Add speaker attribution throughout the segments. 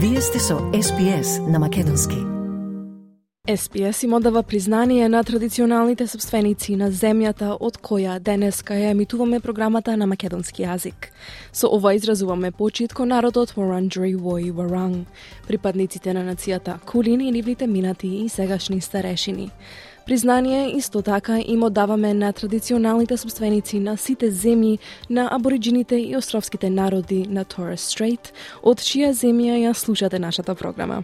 Speaker 1: Вие сте со SPS на Македонски.
Speaker 2: SPS им одава признание на традиционалните собственици на земјата од која денеска ја емитуваме програмата на македонски јазик. Со ова изразуваме почит кон народот Варанджери Вои Варанг, припадниците на нацијата Кулин и нивните минати и сегашни старешини. Признание исто така им одаваме на традиционалните собственици на сите земји на абориджините и островските народи на Torres Strait, од чија земја ја слушате нашата програма.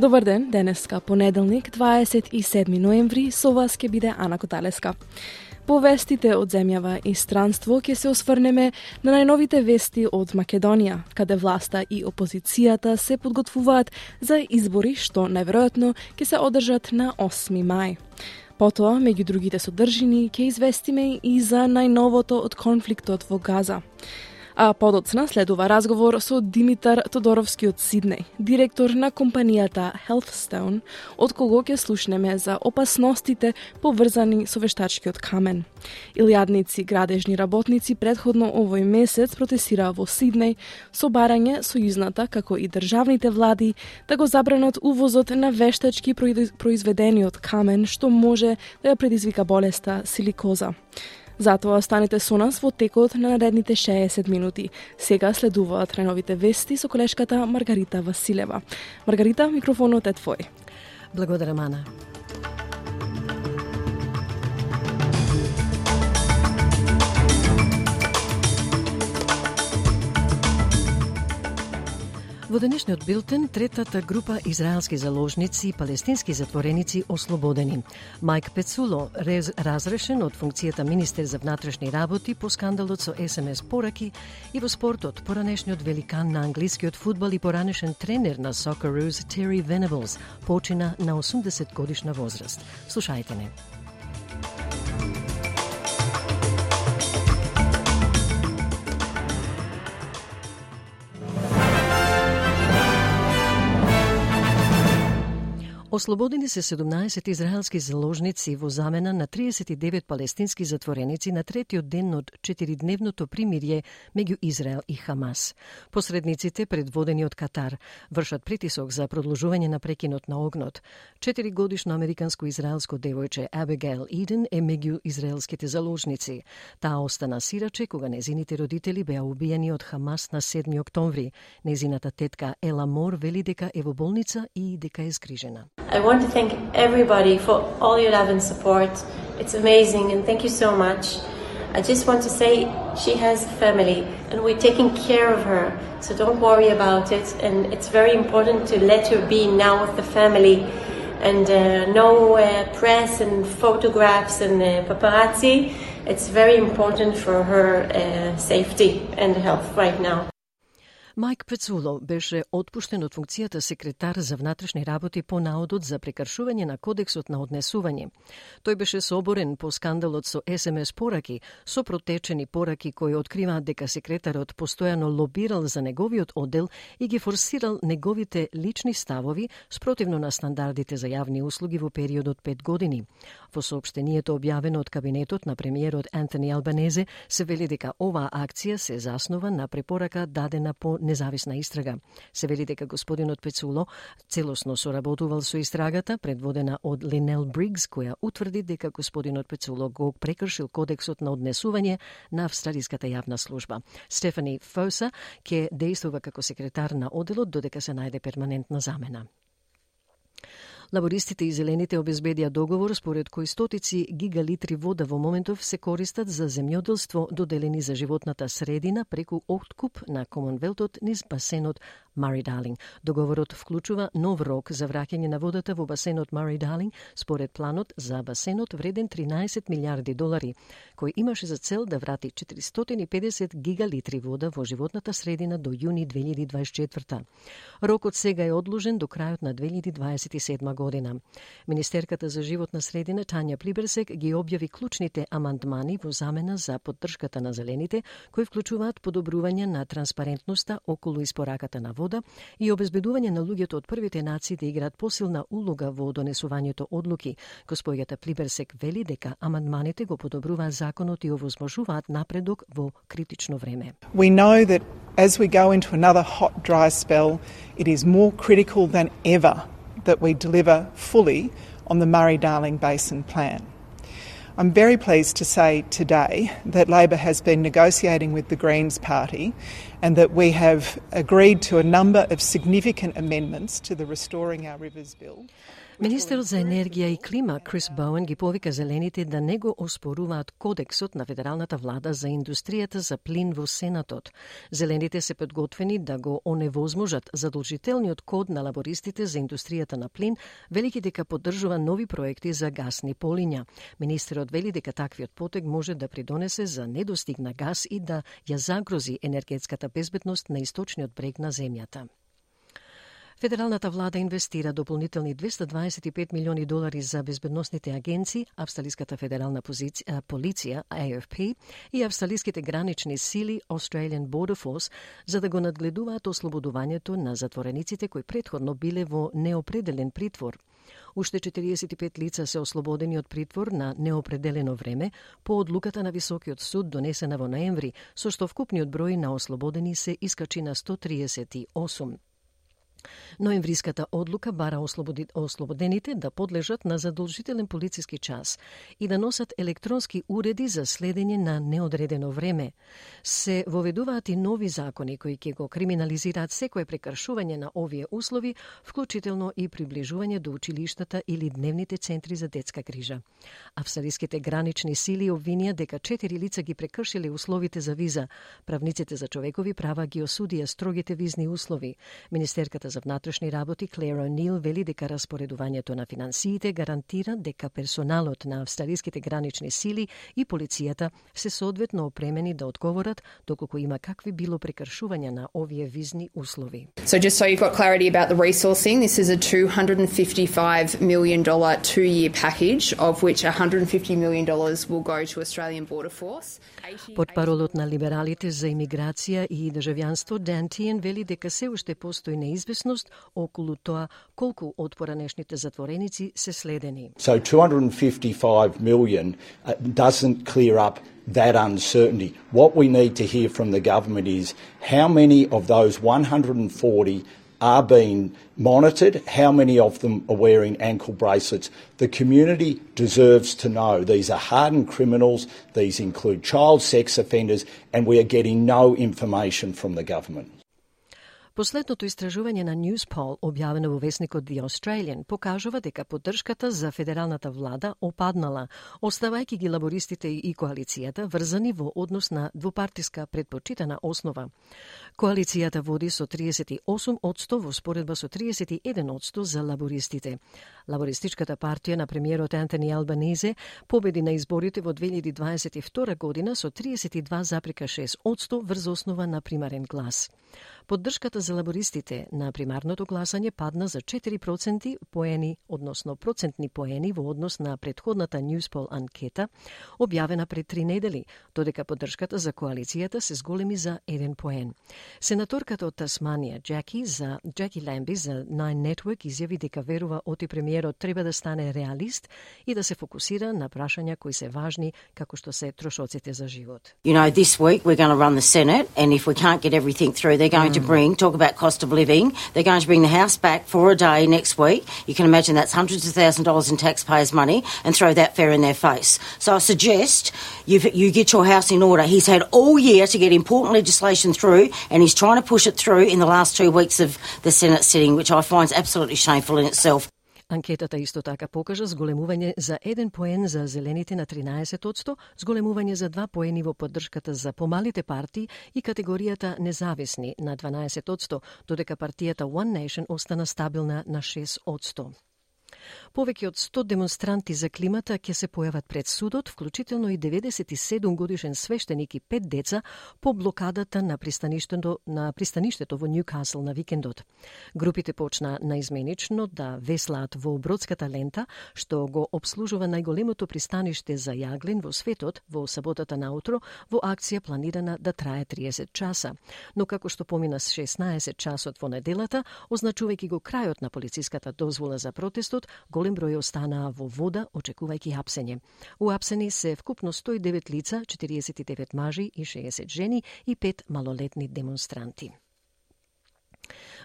Speaker 2: Добар ден, денеска понеделник, 27 ноември, со вас ќе биде Ана Коталеска. По вестите од земјава и странство ќе се осврнеме на најновите вести од Македонија, каде власта и опозицијата се подготвуваат за избори што најверојатно ќе се одржат на 8 мај. Потоа, меѓу другите содржини, ќе известиме и за најновото од конфликтот во Газа. А подоцна следува разговор со Димитар Тодоровски од Сиднеј, директор на компанијата Healthstone, од кого ќе слушнеме за опасностите поврзани со вештачкиот камен. Илјадници градежни работници предходно овој месец протестираа во Сиднеј со барање сојузната како и државните влади да го забранат увозот на вештачки произведени од камен што може да ја предизвика болеста силикоза. Затоа останете со нас во текот на наредните 60 минути. Сега следуваат треновите вести со колешката Маргарита Василева. Маргарита, микрофонот е твој.
Speaker 1: Благодарам, Ана. Во денешниот билтен, третата група израелски заложници и палестински затвореници ослободени. Мајк Пецуло рез, разрешен од функцијата министер за внатрешни работи по скандалот со СМС пораки и во спортот поранешниот великан на англискиот фудбал и поранешен тренер на Socceroos Терри Venables почина на 80 годишна возраст. Слушајте не. Ослободени се 17 израелски заложници во замена на 39 палестински затвореници на третиот ден од 4-дневното примирје меѓу Израел и Хамас. Посредниците, предводени од Катар, вршат притисок за продолжување на прекинот на огнот. 4 годишно американско-израелско девојче Абигейл Иден е меѓу израелските заложници. Таа остана сираче кога незините родители беа убиени од Хамас на 7 октомври. Незината тетка Ела Мор вели дека е во болница и дека е скрижена.
Speaker 3: I want to thank everybody for all your love and support. It's amazing, and thank you so much. I just want to say she has a family, and we're taking care of her, so don't worry about it. And it's very important to let her be now with the family, and uh, no uh, press and photographs and uh, paparazzi. It's very important for her uh, safety and health right now.
Speaker 1: Майк Пецуло беше отпуштен од функцијата секретар за внатрешни работи по наодот за прекршување на кодексот на однесување. Тој беше соборен по скандалот со СМС пораки, со протечени пораки кои откриваат дека секретарот постојано лобирал за неговиот оддел и ги форсирал неговите лични ставови спротивно на стандардите за јавни услуги во период од 5 години. Во сообштението објавено од кабинетот на премиерот Антони Албанезе се вели дека оваа акција се заснова на препорака дадена по независна истрага. Се вели дека господинот Пецуло целосно соработувал со истрагата предводена од Линел Бригс, која утврди дека господинот Пецуло го прекршил кодексот на однесување на австралиската јавна служба. Стефани Фоса ќе действува како секретар на оделот додека се најде перманентна замена. Лабористите и зелените обезбедија договор според кој стотици гигалитри вода во моментов се користат за земјоделство доделени за животната средина преку откуп на Комонвелтот низ басенот Мари Далинг. Договорот вклучува нов рок за враќање на водата во басенот Мари Далинг според планот за басенот вреден 13 милиарди долари, кој имаше за цел да врати 450 гигалитри вода во животната средина до јуни 2024. Рокот сега е одложен до крајот на 2027 година. Министерката за животна средина Тања Плиберсек ги објави клучните амандмани во замена за поддршката на зелените, кои вклучуваат подобрување на транспарентноста околу испораката на вода и обезбедување на луѓето од првите нации да играат посилна улога во донесувањето одлуки. Господјата Плиберсек вели дека амандманите го подобруваат законот и овозможуваат напредок во критично време.
Speaker 4: We know that as we go into another hot, dry spell, it is more critical than ever that we deliver fully on the Murray Darling Basin Plan. I'm very pleased to say today that Labor has been negotiating with the Greens Party and that we have agreed to a number of significant amendments to the Restoring Our Rivers Bill.
Speaker 1: Министерот за енергија и клима Крис Боуен ги повика зелените да не го оспоруваат кодексот на федералната влада за индустријата за плин во Сенатот. Зелените се подготвени да го оневозможат задолжителниот код на лабористите за индустријата на плин, велики дека поддржува нови проекти за гасни полиња. Министерот вели дека таквиот потег може да придонесе за недостиг на газ и да ја загрози енергетската безбедност на источниот брег на земјата. Федералната влада инвестира дополнителни 225 милиони долари за безбедносните агенции, Австралиската федерална позиција, полиција, AFP, и австралиските гранични сили, Australian Border Force, за да го надгледуваат ослободувањето на затворениците кои предходно биле во неопределен притвор. Уште 45 лица се ослободени од притвор на неопределено време по одлуката на Високиот суд донесена во ноември, со што вкупниот број на ослободени се искачи на 138. Ноемвриската одлука бара ослободените да подлежат на задолжителен полициски час и да носат електронски уреди за следење на неодредено време. Се воведуваат и нови закони кои ќе го криминализираат секое прекршување на овие услови, вклучително и приближување до училиштата или дневните центри за детска грижа. Австралиските гранични сили обвинија дека четири лица ги прекршиле условите за виза. Правниците за човекови права ги осудија строгите визни услови. Министерката Министерката за внатрешни работи Клер О'Нил вели дека распоредувањето на финансиите гарантира дека персоналот на австралиските гранични сили и полицијата се соодветно опремени да одговорат доколку има какви било прекршувања на овие визни услови.
Speaker 5: So just so you've got clarity about the resourcing, this is a 255 million dollar two-year package of which 150 million dollars will go to Australian Border Force.
Speaker 1: Портпаролот на либералите за имиграција и државјанство Дан Тиен вели дека се уште постои неизвестност околу тоа колку од поранешните затвореници се следени.
Speaker 6: So 255 million uh, doesn't clear up that uncertainty. What we need to hear from the government is how many of those 140 are being monitored, how many of them are wearing ankle bracelets. The community deserves to know these are hardened criminals, these include child sex offenders, and we are getting no information from the government.
Speaker 1: Последното истражување на Newspol, објавено во весникот The Australian, покажува дека поддршката за федералната влада опаднала, оставајќи ги лабористите и коалицијата врзани во однос на двупартиска предпочитана основа. Коалицијата води со 38 одсто во споредба со 31 одсто за лабористите. Лабористичката партија на премиерот Антони Албанезе победи на изборите во 2022 година со 32,6% врз основа на примарен глас. Поддршката за лабористите на примарното гласање падна за 4% поени, односно процентни поени во однос на предходната Newspol анкета, објавена пред три недели, додека поддршката за коалицијата се зголеми за 1 поен. Сенаторката од Тасманија, Джеки, за, Джеки Ламби за Nine Network изјави дека верува оти премиерот треба да стане реалист и да се фокусира на прашања кои се важни како што се трошоците за живот.
Speaker 7: You know, this week we're going to run the Senate and if we can't get everything through, they're going mm. to bring, talk about cost of living, they're going to bring the House back for a day next week. You can imagine that's hundreds of thousands of dollars in taxpayers' money and throw that fair in their face. So I suggest you you get your house in order. He's had all year to get important legislation through and he's trying to push it through in the last two weeks of the Senate sitting, which I find is absolutely shameful in itself.
Speaker 1: Анкетата исто така покажа зголемување за еден поен за зелените на 13%, зголемување за два поени во поддршката за помалите партии и категоријата независни на 12%, додека партијата One Nation остана стабилна на 6%. Повеќе од 100 демонстранти за климата ќе се појават пред судот, вклучително и 97 годишен свештеник и пет деца по блокадата на пристаништето на пристаништето во Ньюкасл на викендот. Групите почна наизменично да веслаат во бродската лента што го обслужува најголемото пристаниште за јаглен во светот во саботата наутро во акција планирана да трае 30 часа. Но како што помина 16 часот во неделата, означувајќи го крајот на полициската дозвола за протестот, голем број останаа во вода, очекувајќи хапсење. Уапсени се вкупно 109 лица, 49 мажи и 60 жени и 5 малолетни демонстранти.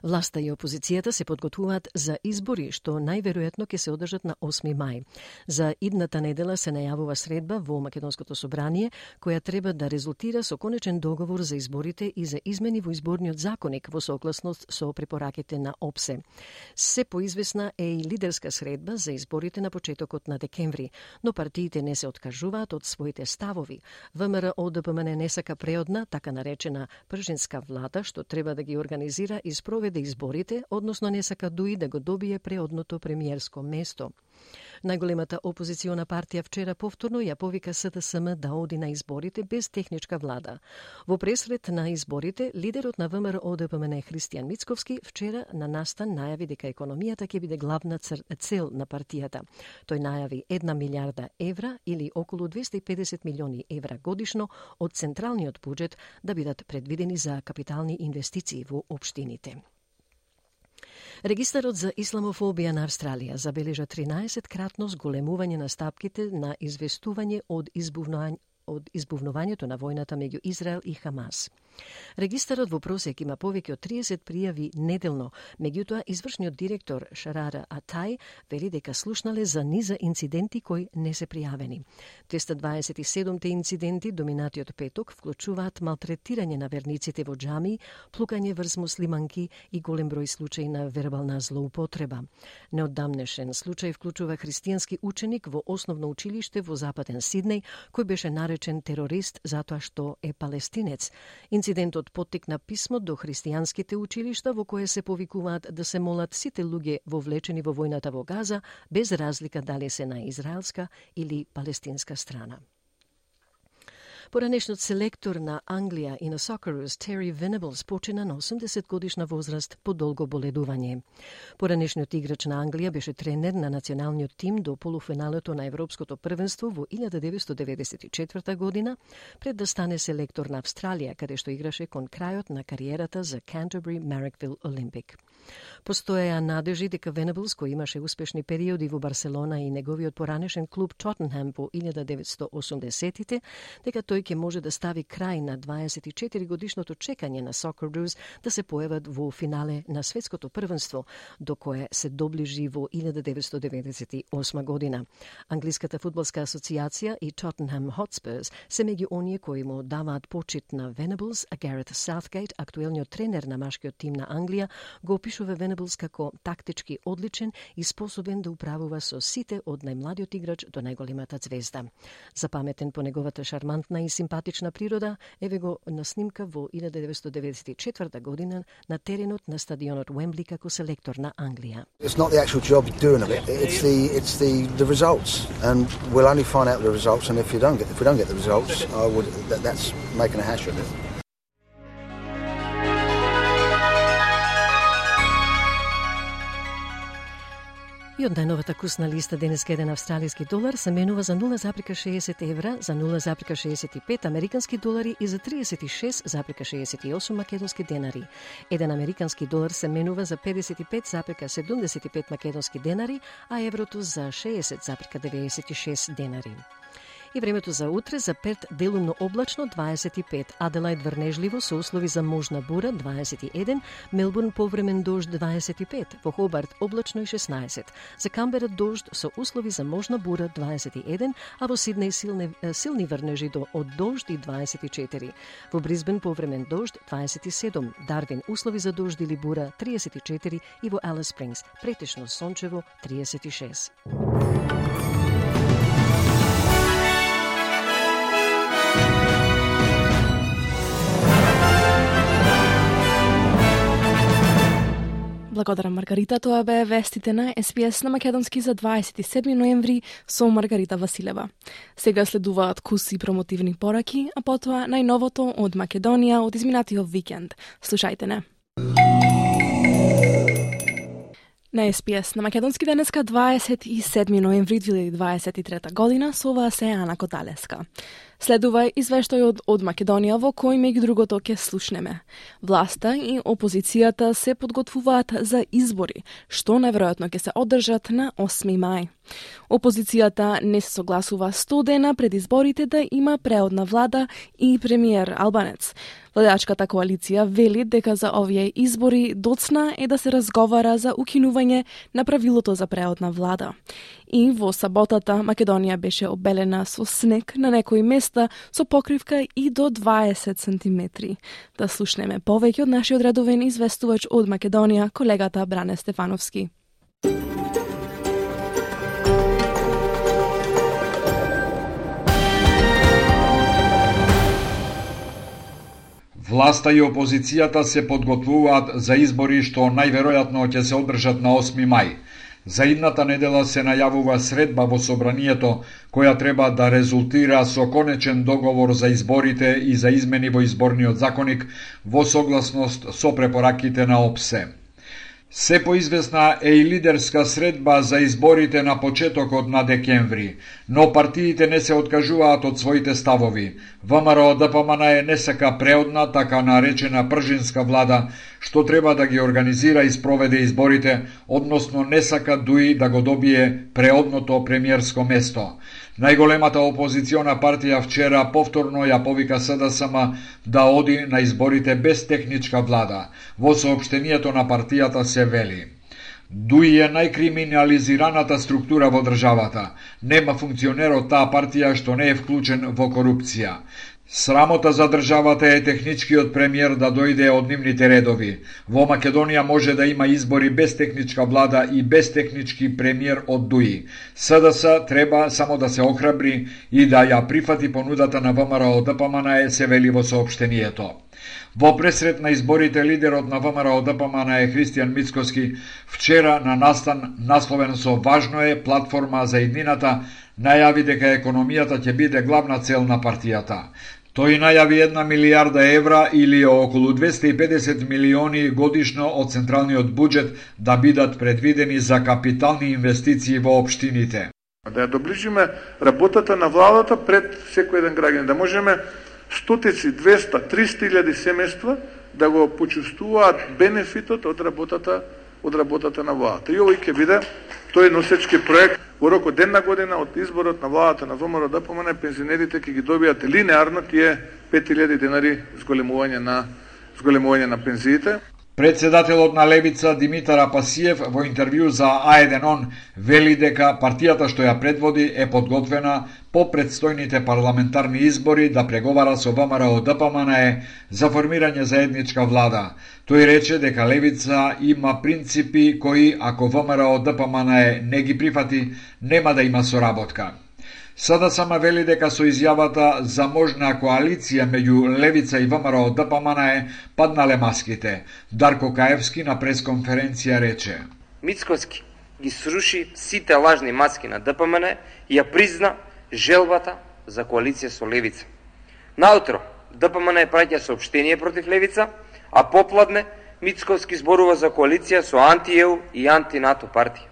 Speaker 1: Власта и опозицијата се подготвуваат за избори што најверојатно ќе се одржат на 8 мај. За идната недела се најавува средба во Македонското собрание која треба да резултира со конечен договор за изборите и за измени во изборниот законик во согласност со препораките на ОПСЕ. Се поизвесна е и лидерска средба за изборите на почетокот на декември, но партиите не се откажуваат од своите ставови. ВМРО ДПМН не сака преодна, така наречена пржинска влада, што треба да ги организира и спроведе изборите, односно не сака дуи да го добие преодното премиерско место. Најголемата опозициона партија вчера повторно ја повика СДСМ да оди на изборите без техничка влада. Во пресред на изборите, лидерот на ВМРО ОДПМН Христијан Мицковски вчера на настан најави дека економијата ќе биде главна цел на партијата. Тој најави 1 милиарда евра или околу 250 милиони евра годишно од централниот буџет да бидат предвидени за капитални инвестиции во општините. Регистарот за исламофобија на Австралија забележа 13 кратно зголемување на стапките на известување од од избувнувањето на војната меѓу Израел и Хамас. Регистарот во просек има повеќе од 30 пријави неделно, меѓутоа извршниот директор Шарара Атај вели дека слушнале за низа инциденти кои не се пријавени. 227 инциденти доминатиот петок вклучуваат малтретирање на верниците во џами, плукање врз муслиманки и голем број случаи на вербална злоупотреба. Неоддамнешен случај вклучува христијански ученик во основно училиште во Западен Сиднеј, кој беше наречен терорист затоа што е палестинец. Инцидентот поттекна писмо до христијанските училишта во кое се повикуваат да се молат сите луѓе вовлечени во војната во Газа, без разлика дали се на израелска или палестинска страна. Поранешниот селектор на Англија и на Сокерус Терри Венеблс, почина на 80 годишна возраст по долго боледување. Поранешниот играч на Англија беше тренер на националниот тим до полуфиналето на Европското првенство во 1994 година, пред да стане селектор на Австралија, каде што играше кон крајот на кариерата за Canterbury Marrickville Olympic. Постоеа надежи дека Венеблс, кој имаше успешни периоди во Барселона и неговиот поранешен клуб Тоттенхем во 1980-тите, дека тој ќе може да стави крај на 24 годишното чекање на Soccer да се појават во финале на светското првенство, до кое се доближи во 1998 година. Англиската фудбалска асоциација и Тоттенхем Хотспурс се меѓу оние кои му даваат почит на Venables, а Гарет Саутгейт, актуелниот тренер на машкиот тим на Англија, го опишува опишува Венеблс како тактички одличен и способен да управува со сите од најмладиот играч до најголемата звезда. Запаметен по неговата шармантна и симпатична природа, еве го на снимка во 1994 година на теренот на стадионот Уембли како селектор на Англија.
Speaker 8: It's not the actual job doing of it, it's the it's the the results and we'll only find out the results and if you don't get if we don't get the results, I would that, that's making a hash of it.
Speaker 1: И од најновата кусна листа денеска еден австралиски долар се менува за 0,60 евра, за 0,65 американски долари и за 36,68 македонски денари. Еден американски долар се менува за 55,75 македонски денари, а еврото за 60,96 денари. И времето за утре за Перт делумно облачно 25, Аделајд врнежливо со услови за можна бура 21, Мелбурн повремен дожд 25, во Хобарт облачно и 16, за Камбера дожд со услови за можна бура 21, а во Сиднеј силни, силни врнежи до од дожд и 24. Во Бризбен повремен дожд 27, Дарвин услови за дожд или бура 34 и во Алис Спрингс претешно сончево 36.
Speaker 2: Благодарам Маргарита, тоа бе вестите на СПС на Македонски за 27 ноември со Маргарита Василева. Сега следуваат куси промотивни пораки, а потоа најновото од Македонија од изминатиот викенд. Слушајте не. На СПС на Македонски денеска 27 ноември 2023 година со ова се Ана Коталеска. Следува извештајот од Македонија во кој меѓу другото ќе слушнеме. Власта и опозицијата се подготвуваат за избори, што најверојатно ќе се одржат на 8 мај. Опозицијата не се согласува 100 дена пред изборите да има преодна влада и премиер Албанец. Владачката коалиција вели дека за овие избори доцна е да се разговара за укинување на правилото за преодна влада. И во саботата Македонија беше обелена со снег на некои места со покривка и до 20 сантиметри. Да слушнеме повеќе од нашиот редовен известувач од Македонија, колегата Бране Стефановски.
Speaker 9: Власта и опозицијата се подготвуваат за избори што најверојатно ќе се одржат на 8 мај. За идната недела се најавува средба во собранието која треба да резултира со конечен договор за изборите и за измени во изборниот законик во согласност со препораките на ОПСЕ. Се поизвестна е и лидерска средба за изборите на почетокот на декември, но партиите не се откажуваат од своите ставови. ВМРО ДПМН е не сака преодна, така наречена пржинска влада, што треба да ги организира и спроведе изборите, односно не сака дуи да го добие преодното премиерско место. Најголемата опозициона партија вчера повторно ја повика СДСМ да оди на изборите без техничка влада. Во сообштенијето на партијата се вели. Дуи е најкриминализираната структура во државата. Нема функционер од таа партија што не е вклучен во корупција. Срамота за државата е техничкиот премиер да дојде од нивните редови. Во Македонија може да има избори без техничка влада и без технички премиер од ДУИ. СДС треба само да се охрабри и да ја прифати понудата на ВМРО ДПМН се вели во сообштенијето. Во пресрет на изборите лидерот на ВМРО ДПМН е Христијан Мицкоски вчера на настан насловен со важно е платформа за иднината најави дека економијата ќе биде главна цел на партијата. Тој најави една милиарда евра или околу 250 милиони годишно од централниот буџет да бидат предвидени за капитални инвестиции во општините.
Speaker 10: Да ја доближиме работата на владата пред секој еден граѓанин, да можеме стотици, 200, 300 илјади семејства да го почувствуваат бенефитот од работата од работата на владата. И овој ќе биде тој носечки проект во рок од една година од изборот на владата на ВМРО да ДПМН пензионерите ќе ги добијат линеарно тие 5000 денари зголемување на зголемување на пензиите.
Speaker 9: Председателот на Левица Димитар Апасиев во интервју за А1 вели дека партијата што ја предводи е подготвена по предстојните парламентарни избори да преговара со ВМРО ДПМН за формирање заедничка влада. Тој рече дека Левица има принципи кои, ако ВМРО ДПМН не ги прифати, нема да има соработка. Сада сама вели дека со изјавата за можна коалиција меѓу Левица и ВМРО ДПМН е паднале маските. Дарко Каевски на пресконференција рече.
Speaker 11: Мицкоски ги сруши сите лажни маски на ДПМН и ја призна желбата за коалиција со Левица. Наутро, ДПМН праќа сообштение против Левица, а попладне Мицковски зборува за коалиција со анти-ЕУ и анти-НАТО партија.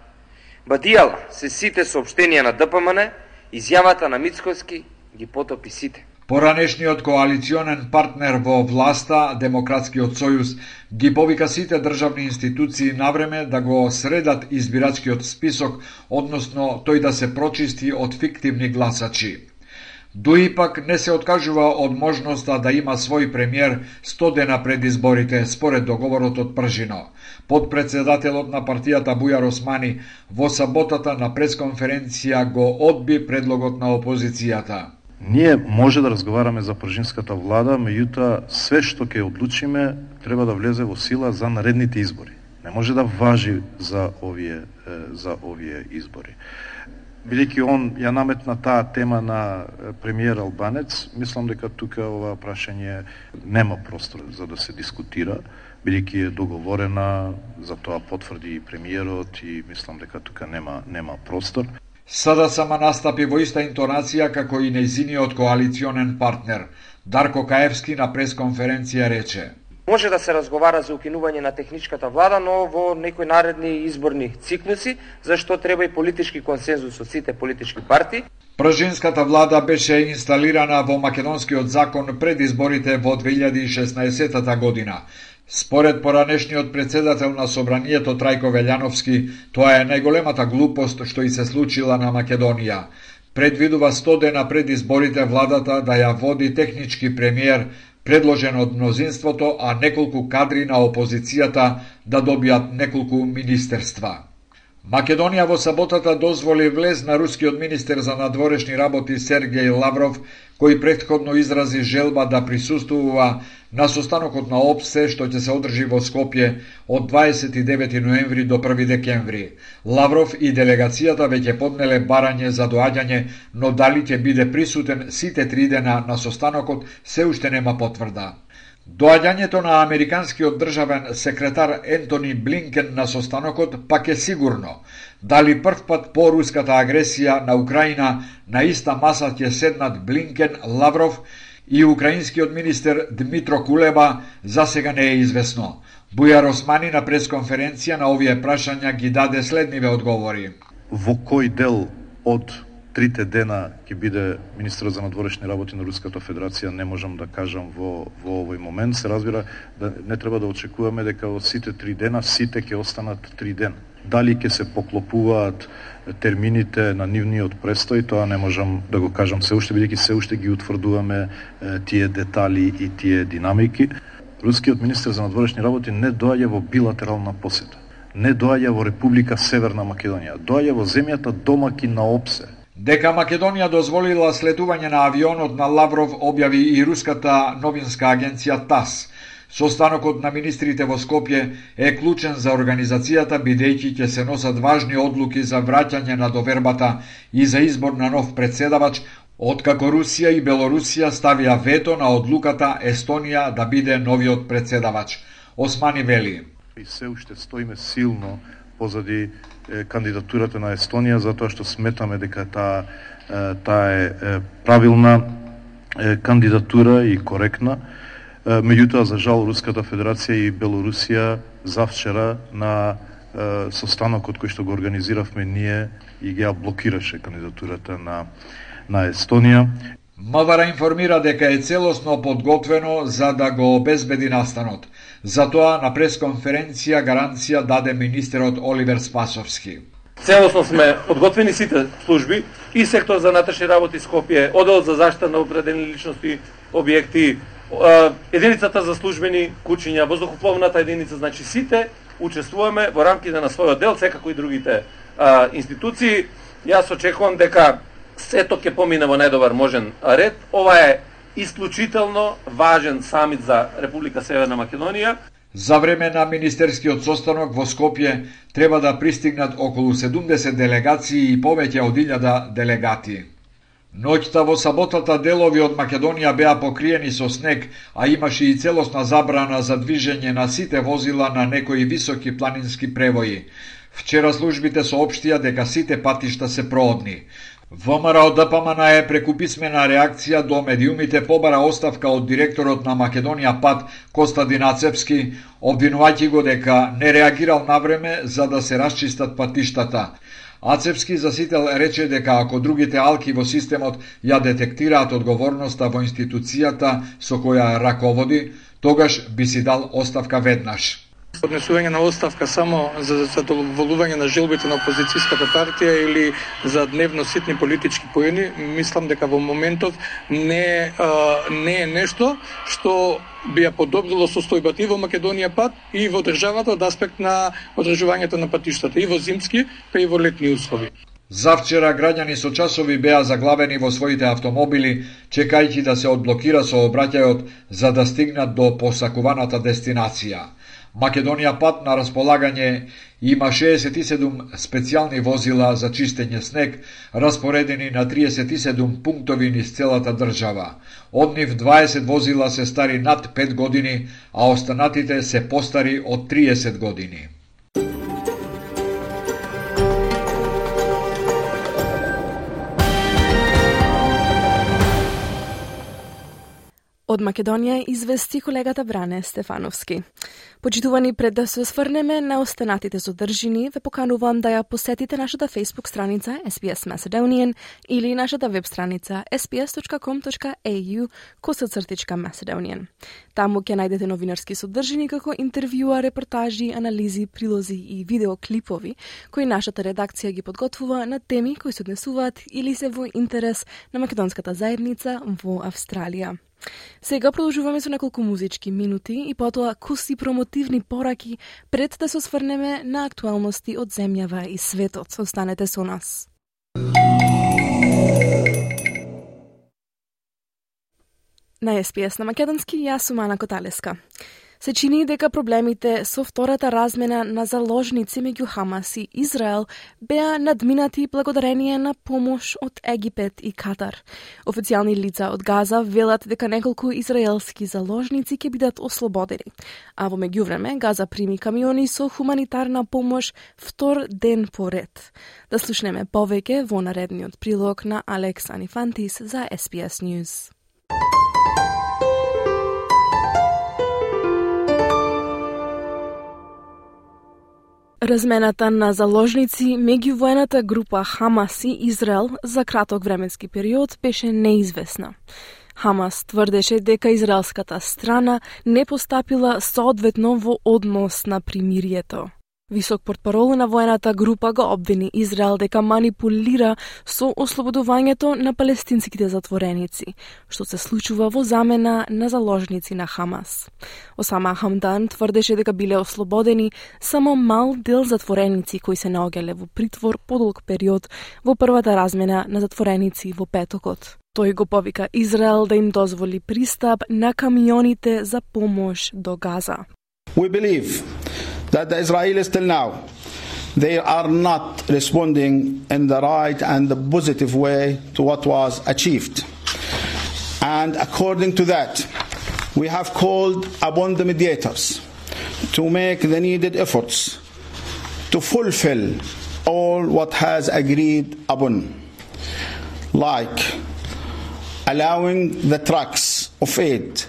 Speaker 11: Бадијала се сите сообштенија на ДПМН, изјавата на Мицкоски ги потопи сите.
Speaker 9: Поранешниот коалиционен партнер во власта, Демократскиот сојуз, ги повика сите државни институции навреме да го средат избирачкиот список, односно тој да се прочисти од фиктивни гласачи. Дуи пак не се откажува од можноста да има свој премиер 100 дена пред изборите, според договорот од Пржино. Подпредседателот на партијата Бујар Османи во саботата на пресконференција го одби предлогот на опозицијата.
Speaker 12: Ние може да разговараме за пржинската влада, меѓутоа све што ќе одлучиме треба да влезе во сила за наредните избори. Не може да важи за овие за овие избори бидејќи он ја наметна таа тема на премиер Албанец, мислам дека тука ова прашање нема простор за да се дискутира, бидејќи е договорена, за тоа потврди и премиерот и мислам дека тука нема нема простор.
Speaker 9: Сада сама настапи во иста интонација како и нејзиниот коалиционен партнер. Дарко Каевски на пресконференција рече.
Speaker 11: Може да се разговара за укинување на техничката влада, но во некои наредни изборни циклуси, зашто треба и политички консензус од сите политички партии.
Speaker 9: Пржинската влада беше инсталирана во македонскиот закон пред изборите во 2016 година. Според поранешниот председател на Собранието Трајко Велјановски, тоа е најголемата глупост што и се случила на Македонија. Предвидува 100 дена пред изборите владата да ја води технички премиер, предложен од мнозинството, а неколку кадри на опозицијата да добијат неколку министерства. Македонија во саботата дозволи влез на рускиот министер за надворешни работи Сергеј Лавров, кој предходно изрази желба да присуствува на состанокот на ОПСЕ што ќе се одржи во Скопје од 29 ноември до 1 декември. Лавров и делегацијата веќе поднеле барање за доаѓање, но дали ќе биде присутен сите три дена на состанокот се уште нема потврда. Доаѓањето на американскиот државен секретар Ентони Блинкен на состанокот пак е сигурно. Дали прв пат по руската агресија на Украина на иста маса ќе седнат Блинкен, Лавров и украинскиот министер Дмитро Кулеба, за сега не е известно. Бујар Османи на пресконференција на овие прашања ги даде следниве одговори.
Speaker 12: Во кој дел од трите дена ќе биде министр за надворешни работи на Руската Федерација, не можам да кажам во, во овој момент. Се разбира да не треба да очекуваме дека од сите три дена, сите ќе останат три дена. Дали ќе се поклопуваат термините на нивниот престој, тоа не можам да го кажам се уште, бидејќи се уште ги утврдуваме тие детали и тие динамики. Рускиот министер за надворешни работи не доаѓа во билатерална посета не доаѓа во Република Северна Македонија, доаѓа во земјата домаки на ОПСЕ,
Speaker 9: Дека Македонија дозволила слетување на авионот на Лавров објави и руската новинска агенција ТАС. Состанокот на министрите во Скопје е клучен за организацијата бидејќи ќе се носат важни одлуки за враќање на довербата и за избор на нов председавач, откако Русија и Белорусија ставија вето на одлуката Естонија да биде новиот председавач. Османи вели.
Speaker 12: И се уште стоиме силно позади кандидатурата на Естонија затоа што сметаме дека таа таа е правилна кандидатура и коректна. Меѓутоа, за жал, Руската Федерација и Белорусија завчера на состанокот кој што го организиравме ние и ја блокираше кандидатурата на на Естонија.
Speaker 9: МВР информира дека е целосно подготвено за да го обезбеди настанот. Затоа на пресконференција гаранција даде министерот Оливер Спасовски.
Speaker 13: Целосно сме подготвени сите служби и сектор за натрешни работи Скопје, одел за заштита на определени личности, објекти, единицата за службени кучиња, воздухопловната единица, значи сите учествуваме во рамките на својот дел, секако и другите а, институции. Јас очекувам дека сето ќе помине во најдобар можен ред. Ова е исклучително важен самит за Република Северна Македонија.
Speaker 9: За време на министерскиот состанок во Скопје треба да пристигнат околу 70 делегации и повеќе од 1000 делегати. Ноќта во саботата делови од Македонија беа покриени со снег, а имаше и целосна забрана за движење на сите возила на некои високи планински превои. Вчера службите соопштија дека сите патишта се проодни. ВМРО ДПМН е преку писмена реакција до медиумите побара оставка од директорот на Македонија ПАТ Костадин Ацепски, обвинувајќи го дека не реагирал на време за да се расчистат патиштата. Ацепски засител рече дека ако другите алки во системот ја детектираат одговорноста во институцијата со која раководи, тогаш би си дал оставка веднаш
Speaker 14: поднесување на оставка само за задоволување на желбите на опозицијската партија или за дневно ситни политички поени, мислам дека во моментов не, а, не е нешто што би ја подобрило состојбата и во Македонија пат и во државата од аспект на одржувањето на патиштата и во зимски, па и во летни услови.
Speaker 9: Завчера граѓани со часови беа заглавени во своите автомобили, чекајќи да се одблокира сообраќајот за да стигнат до посакуваната дестинација. Македонија пат на располагање има 67 специјални возила за чистење снег, распоредени на 37 пунктови низ целата држава. Од нив 20 возила се стари над 5 години, а останатите се постари од 30 години.
Speaker 2: Од Македонија извести колегата Бране Стефановски. Почитувани пред да се осврнеме на останатите содржини, ве поканувам да ја посетите нашата Facebook страница SBS Macedonian или нашата веб страница sbs.com.au косацртичка Macedonian. Таму ќе најдете новинарски содржини како интервјуа, репортажи, анализи, прилози и видеоклипови кои нашата редакција ги подготвува на теми кои се однесуваат или се во интерес на македонската заедница во Австралија. Сега продолжуваме со неколку музички минути и потоа куси промотивни пораки пред да се осврнеме на актуалности од земјава и светот. Останете со нас. На СПС на Македонски, јас сум Ана Коталеска се чини дека проблемите со втората размена на заложници меѓу Хамас и Израел беа надминати благодарение на помош од Египет и Катар. Официјални лица од Газа велат дека неколку израелски заложници ќе бидат ослободени, а во меѓувреме Газа прими камиони со хуманитарна помош втор ден поред. Да слушнеме повеќе во наредниот прилог на Алекс Анифантис за SPS News. Размената на заложници меѓу воената група Хамас и Израел за краток временски период беше неизвестна. Хамас тврдеше дека израелската страна не постапила соодветно во однос на примирието. Висок портпарол на воената група го обвини Израел дека манипулира со ослободувањето на палестинските затвореници, што се случува во замена на заложници на Хамас. Осама Хамдан тврдеше дека биле ослободени само мал дел затвореници кои се наоѓале во притвор подолг период во првата размена на затвореници во петокот. Тој го повика Израел да им дозволи пристап на камионите за помош до Газа.
Speaker 15: We believe that the Israelis till now they are not responding in the right and the positive way to what was achieved. And according to that, we have called upon the mediators to make the needed efforts to fulfill all what has agreed upon, like allowing the trucks of aid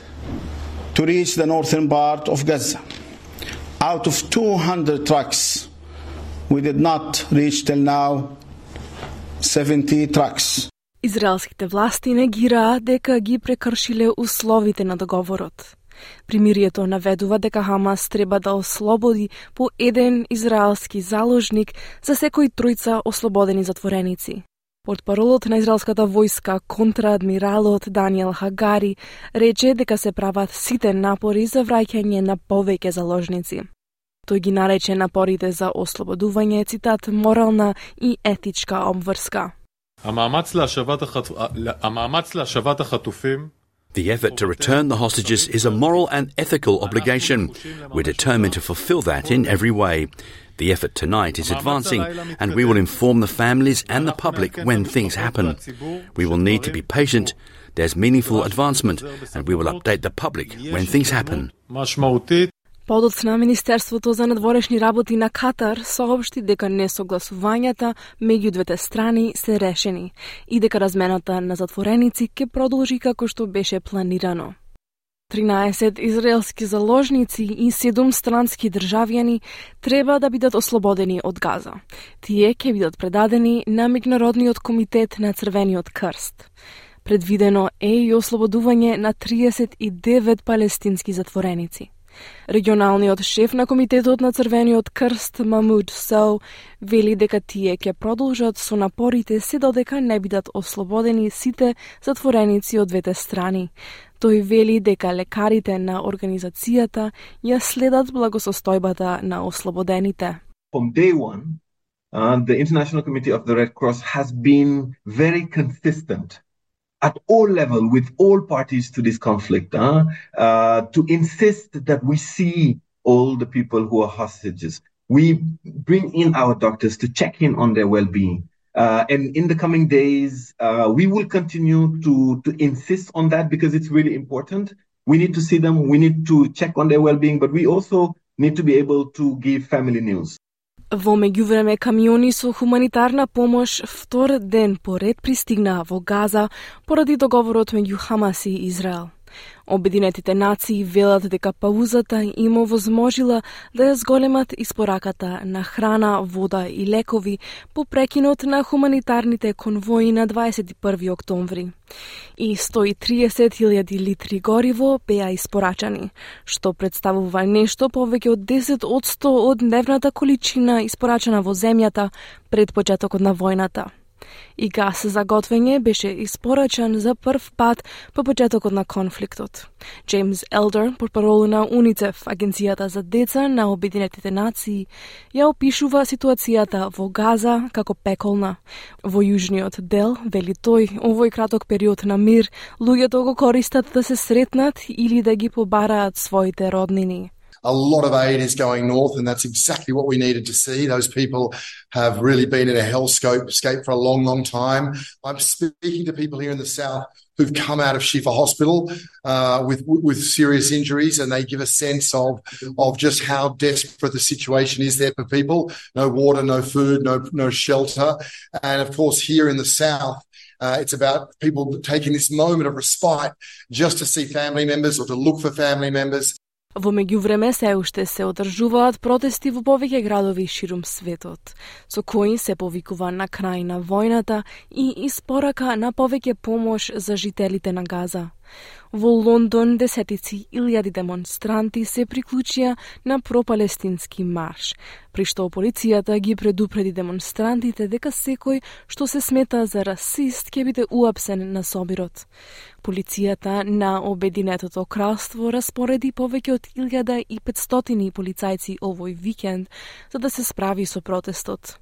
Speaker 15: to reach the northern part of Gaza out of 200 trucks, we did not reach till now 70 trucks.
Speaker 2: Израелските власти негираа дека ги прекршиле условите на договорот. Примирието наведува дека Хамас треба да ослободи по еден израелски заложник за секој тројца ослободени затвореници. Портпаролот на израелската војска, контраадмиралот Даниел Хагари, рече дека се прават сите напори за враќање на повеќе заложници. Тој ги нарече напорите за ослободување, цитат, морална и етичка обврска.
Speaker 16: The effort to return the hostages is a moral and ethical obligation. We're determined to fulfill that in every way. The effort tonight is advancing, and we will inform the families and the public when things happen. We will need to be patient. There's meaningful advancement, and we will update the public when things happen.
Speaker 2: Подоцна Министерството за надворешни работи на Катар соопшти дека несогласувањата меѓу двете страни се решени и дека размената на затвореници ќе продолжи како што беше планирано. 13 израелски заложници и 7 странски државјани треба да бидат ослободени од Газа. Тие ќе бидат предадени на Меѓународниот комитет на Црвениот крст. Предвидено е и ослободување на 39 палестински затвореници. Регионалниот шеф на Комитетот на Црвениот крст Мамуд Соу вели дека тие ќе продолжат со напорите се додека не бидат ослободени сите затвореници од двете страни. Тој вели дека лекарите на организацијата ја следат благосостојбата на ослободените.
Speaker 17: From day one, uh, the International Committee of the Red Cross has been very consistent at all level with all parties to this conflict uh, uh, to insist that we see all the people who are hostages. We bring in our doctors to check in on their well-being. Uh, and in the coming days, uh, we will continue to, to insist on that because it's really important. We need to see them. We need to check on their well-being, but we also need to be able to give family news.
Speaker 2: Во меѓувреме камиони со хуманитарна помош втор ден поред пристигнаа во Газа поради договорот меѓу Хамас и Израел. Обединетите нации велат дека паузата им овозможила да ја зголемат испораката на храна, вода и лекови по прекинот на хуманитарните конвои на 21 октомври. И 130.000 литри гориво беа испорачани, што представува нешто повеќе од 10 од 100 од дневната количина испорачана во земјата пред почетокот на војната и газ за готвење беше испорачан за прв пат по почетокот на конфликтот. Джеймс Елдер, порпарол на УНИЦЕФ, Агенцијата за деца на Обединетите нации, ја опишува ситуацијата во Газа како пеколна. Во јужниот дел, вели тој, овој краток период на мир, луѓето го користат да се сретнат или да ги побараат своите роднини.
Speaker 18: A lot of aid is going north, and that's exactly what we needed to see. Those people have really been in a hellscape for a long, long time. I'm speaking to people here in the south who've come out of Shifa Hospital uh, with with serious injuries, and they give a sense of of just how desperate the situation is there for people. No water, no food, no no shelter, and of course here in the south. Uh, it's about people taking this moment of respite just to see family members or to look for family members
Speaker 2: Во меѓувреме се уште се одржуваат протести во повеќе градови ширум светот, со кои се повикува на крај на војната и испорака на повеќе помош за жителите на Газа. Во Лондон десетици илјади демонстранти се приклучија на пропалестински марш, при што полицијата ги предупреди демонстрантите дека секој што се смета за расист ќе биде уапсен на собирот. Полицијата на Обединетото кралство распореди повеќе од 1500 полицајци овој викенд за да се справи со протестот.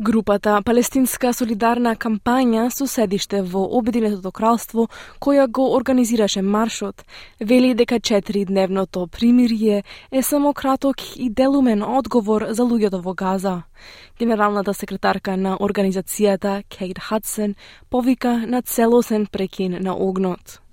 Speaker 2: Групата Палестинска солидарна кампања со седиште во Обединетото кралство, која го организираше маршот, вели дека четиридневното примирие е само краток и делумен одговор за луѓето во Газа. Генералната секретарка на организацијата Кейт Хадсен повика на целосен прекин на огнот.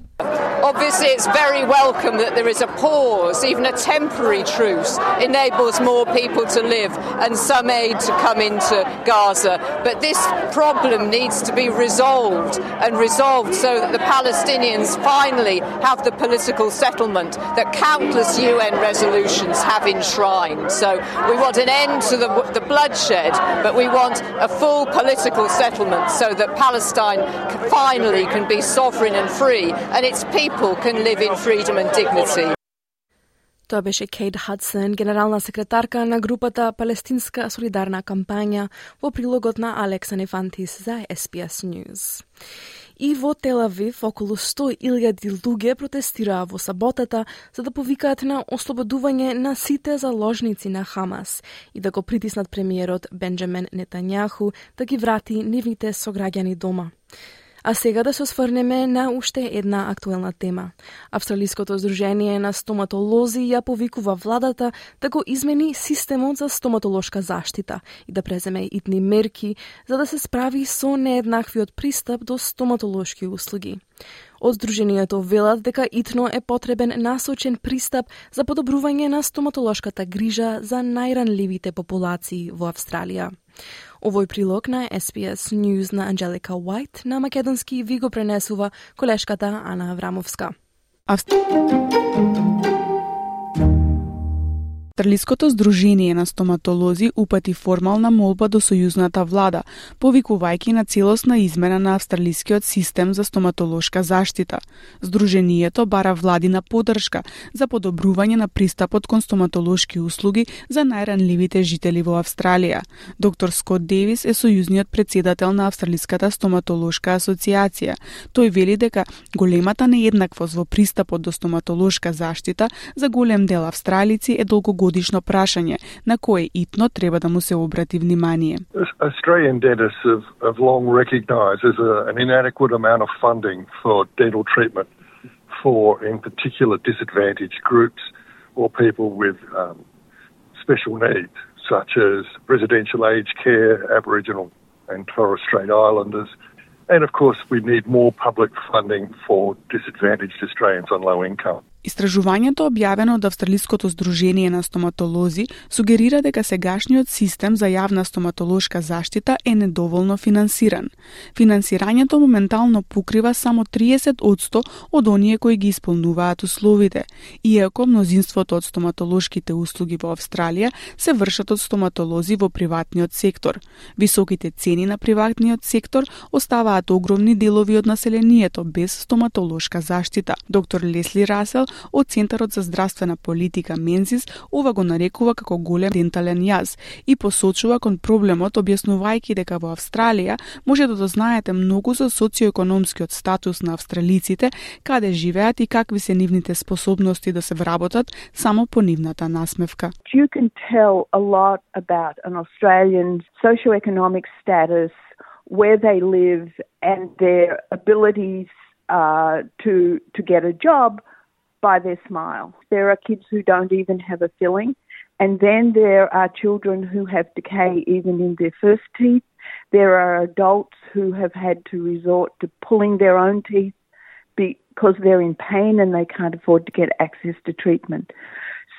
Speaker 19: Obviously, it's very welcome that there is a pause, even a temporary truce, enables more people to live and some aid to come into Gaza. But this problem needs to be resolved and resolved so that the Palestinians finally have the political settlement that countless UN resolutions have enshrined. So we want an end to the, the bloodshed, but we want a full political settlement so that Palestine finally can be sovereign and free and its people can live in freedom and dignity.
Speaker 2: Тоа беше Кейт Хадсен, генерална секретарка на групата Палестинска солидарна кампања во прилогот на Алекса Нефантис за SPS News. И во Телавив околу 100.000 луѓе протестираа во саботата за да повикаат на ослободување на сите заложници на Хамас и да го притиснат премиерот Бенджамен Нетањаху да ги врати нивните сограѓани дома. А сега да се осврнеме на уште една актуелна тема. Австралиското здружение на стоматолози ја повикува владата да го измени системот за стоматолошка заштита и да преземе итни мерки за да се справи со нееднаквиот пристап до стоматолошки услуги. Од Сдруженијето велат дека итно е потребен насочен пристап за подобрување на стоматолошката грижа за најранливите популации во Австралија. Овој прилог на SPS News на Анджелика Уайт на македонски ви го пренесува колешката Ана Аврамовска. Австр...
Speaker 20: Австралиското здружение на стоматолози упати формална молба до сојузната влада, повикувајќи на целосна измена на австралискиот систем за стоматолошка заштита. Здружението бара владина поддршка за подобрување на пристапот кон стоматолошки услуги за најранливите жители во Австралија. Доктор Скот Девис е сојузниот председател на Австралиската стоматолошка асоциација. Тој вели дека големата нееднаквост во пристапот до стоматолошка заштита за голем дел австралици е долгогодишна годишно прашање на кое итно треба да му се обрати внимание.
Speaker 21: Australian dentists have, have long recognised there's a, an inadequate amount of funding for dental treatment for, in particular, disadvantaged groups or people with um, special needs, such as residential aged care, Aboriginal and Torres Strait Islanders. And of course, we need more public funding for disadvantaged Australians on low income.
Speaker 20: Истражувањето објавено од Австралиското здружение на стоматолози сугерира дека сегашниот систем за јавна стоматолошка заштита е недоволно финансиран. Финансирањето моментално покрива само 30% од оние кои ги исполнуваат условите, иако мнозинството од стоматолошките услуги во Австралија се вршат од стоматолози во приватниот сектор. Високите цени на приватниот сектор оставаат огромни делови од населението без стоматолошка заштита. Доктор Лесли Расел од Центарот за здравствена политика Мензис ова го нарекува како голем дентален јаз и посочува кон проблемот објаснувајќи дека во Австралија може да дознаете многу за социоекономскиот статус на австралиците, каде живеат и какви се нивните способности да се вработат само по нивната насмевка.
Speaker 22: You can tell a lot about an Australian's socioeconomic status, where they live and their abilities uh, to to get a job by their smile. There are kids who don't even have a filling. And then there are children who have decay even in their first teeth. There are adults who have had to resort to pulling their own teeth because they're in pain and they can't afford to get access to treatment.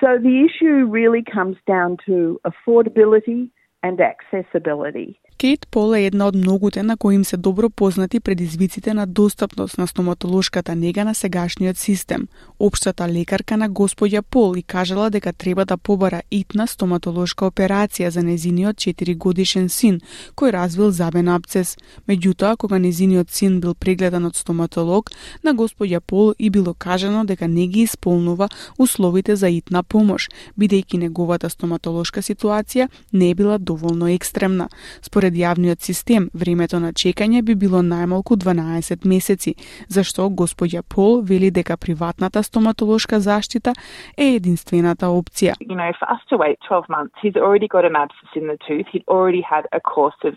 Speaker 22: So the issue really comes down to affordability and accessibility.
Speaker 20: Кейт Пол е една од многуте на кои им се добро познати предизвиците на достапност на стоматолошката нега на сегашниот систем. Обштата лекарка на господја Пол и кажала дека треба да побара итна стоматолошка операција за незиниот 4 годишен син, кој развил забен абцес. Меѓутоа, кога незиниот син бил прегледан од стоматолог, на господја Пол и било кажано дека не ги исполнува условите за итна помош, бидејќи неговата стоматолошка ситуација не била доволно екстремна. Според Според јавниот систем, времето на чекање би било најмалку 12 месеци, зашто господја Пол вели дека приватната стоматолошка заштита е единствената опција.
Speaker 23: You know, for us to wait 12 months, he's already got an abscess in the tooth. He'd already had a course of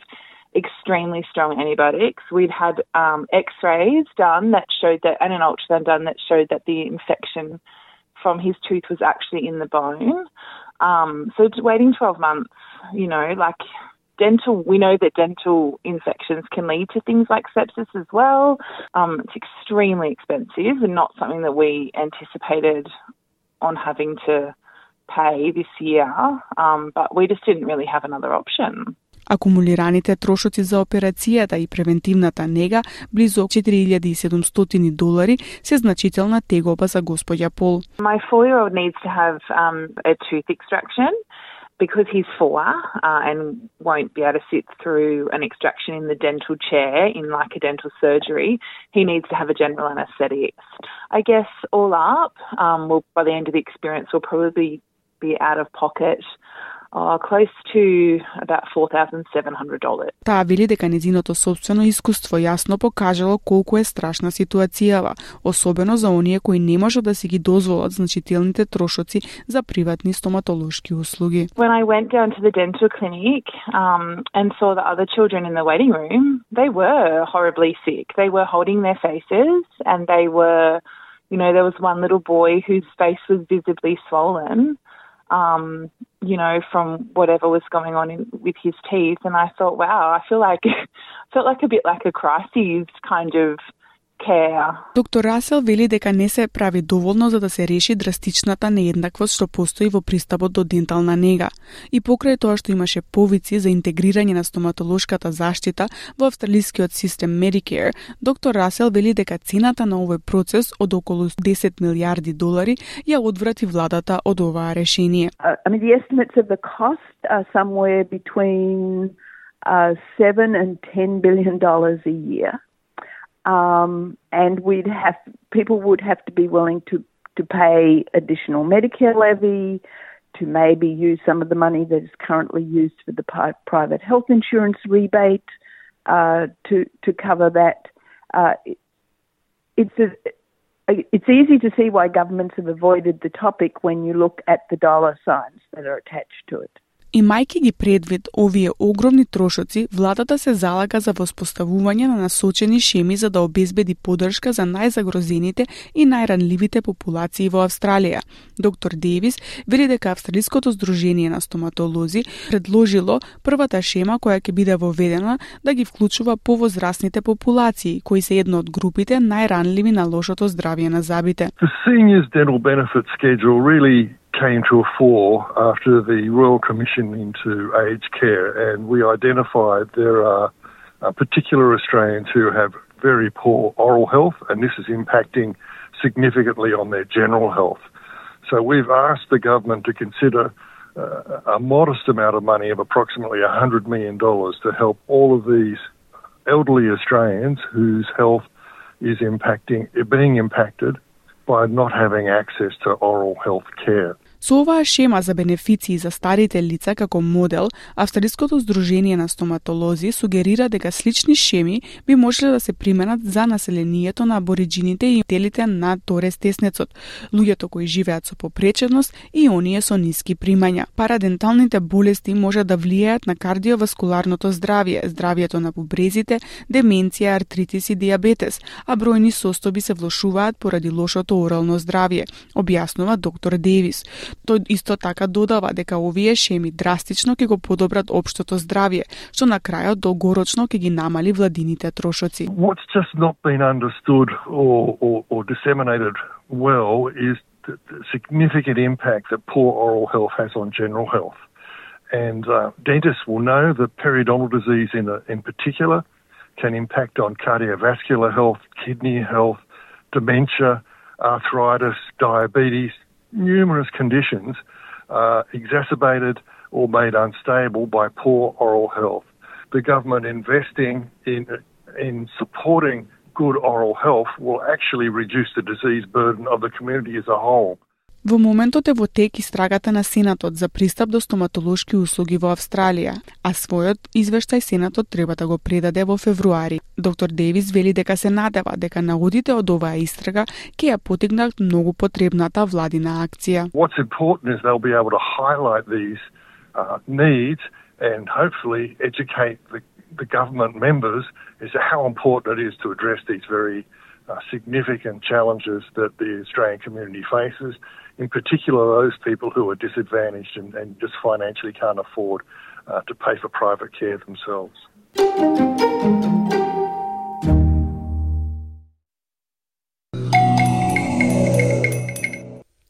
Speaker 23: extremely strong antibiotics. We'd had um, X-rays done that showed that, and an ultrasound done that showed that the infection from his tooth was actually in the bone. Um, so waiting 12 months, you know, like dental, we know that dental infections can lead to things like sepsis as well. Um, it's extremely expensive and not something that we anticipated on having to pay this year, um, but we just didn't really have another option.
Speaker 20: Акумулираните трошоци за операцијата и превентивната нега, близу 4700 долари, се значителна тегоба за господја Пол.
Speaker 23: My four-year-old needs to have um, a tooth extraction. because he's four uh, and won't be able to sit through an extraction in the dental chair in like a dental surgery, he needs to have a general anaesthetic. I guess all up, um, well, by the end of the experience, we'll probably be out of pocket uh, close to about $4,700.
Speaker 20: Таа вели дека незиното собствено искуство јасно покажало колку е страшна ситуацијава, особено за оние кои не можат да си ги дозволат значителните трошоци за приватни стоматолошки услуги.
Speaker 23: When I went down to the dental clinic um, and saw the other children in the waiting room, they were horribly sick. They were holding their faces and they were, you know, there was one little boy whose face was visibly swollen. Um, you know, from whatever was going on in, with his teeth. And I thought, wow, I feel like, felt like a bit like a crisis kind of care.
Speaker 20: Доктор Расел вели дека не се прави доволно за да се реши драстичната нееднаквост што постои во пристапот до дентална нега. И покрај тоа што имаше повици за интегрирање на стоматолошката заштита во австралискиот систем Medicare, доктор Расел вели дека цената на овој процес од околу 10 милиарди долари ја одврати владата од оваа решение.
Speaker 22: Uh, I mean, the estimates of the cost are somewhere between uh, 7 and 10 billion dollars a year. Um, and we'd have people would have to be willing to to pay additional Medicare levy, to maybe use some of the money that is currently used for the pri- private health insurance rebate uh, to to cover that. Uh, it's a, it's easy to see why governments have avoided the topic when you look at the dollar signs that are attached to it.
Speaker 20: Имајќи ги предвид овие огромни трошоци, владата се залага за воспоставување на насочени шеми за да обезбеди поддршка за најзагрозените и најранливите популации во Австралија. Доктор Девис вели дека Австралиското здружение на стоматолози предложило првата шема која ќе биде воведена да ги вклучува повозрасните популации, кои се едно од групите најранливи на лошото здравје на забите.
Speaker 21: The seniors dental benefit schedule really came to a fore after the Royal Commission into Aged Care, and we identified there are uh, particular Australians who have very poor oral health, and this is impacting significantly on their general health. So we've asked the government to consider uh, a modest amount of money of approximately $100 million to help all of these elderly Australians whose health is impacting, being impacted by not having access to oral health care.
Speaker 20: Со оваа шема за бенефиции за старите лица како модел, Австралиското здружение на стоматолози сугерира дека слични шеми би можеле да се применат за населението на абориджините и телите на Торес Теснецот, луѓето кои живеат со попреченост и оние со ниски примања. Параденталните болести може да влијаат на кардиоваскуларното здравје, здравјето на бубрезите, деменција, артритис и диабетес, а бројни состојби се влошуваат поради лошото орално здравје, објаснува доктор Девис. Тој исто така додава дека овие шеми драстично ќе го подобрат општото здравје, што на крајот долгорочно ќе ги намали владините трошоци.
Speaker 21: What's just not been understood or, or, or disseminated well is the significant impact that poor oral health has on general health. And uh, dentists will know that periodontal disease in, a, in particular can impact on cardiovascular health, kidney health, dementia, arthritis, diabetes, numerous conditions uh, exacerbated or made unstable by poor oral health. The government investing in, in supporting good oral health will actually reduce the disease burden of the community as a whole.
Speaker 20: Во моментот е во тек истрагата на Сенатот за пристап до стоматолошки услуги во Австралија, а својот извештај Сенатот треба да го предаде во февруари. Доктор Девис вели дека се надева дека наудите од оваа истрага ќе ја потигнат многу потребната владина акција.
Speaker 21: What's important is they'll be able to highlight these uh, needs and hopefully educate the, the government members as to how important it is to address these very uh, significant challenges that the Australian community faces in particular those people who are disadvantaged and, and just financially can't afford uh, to pay for private care themselves.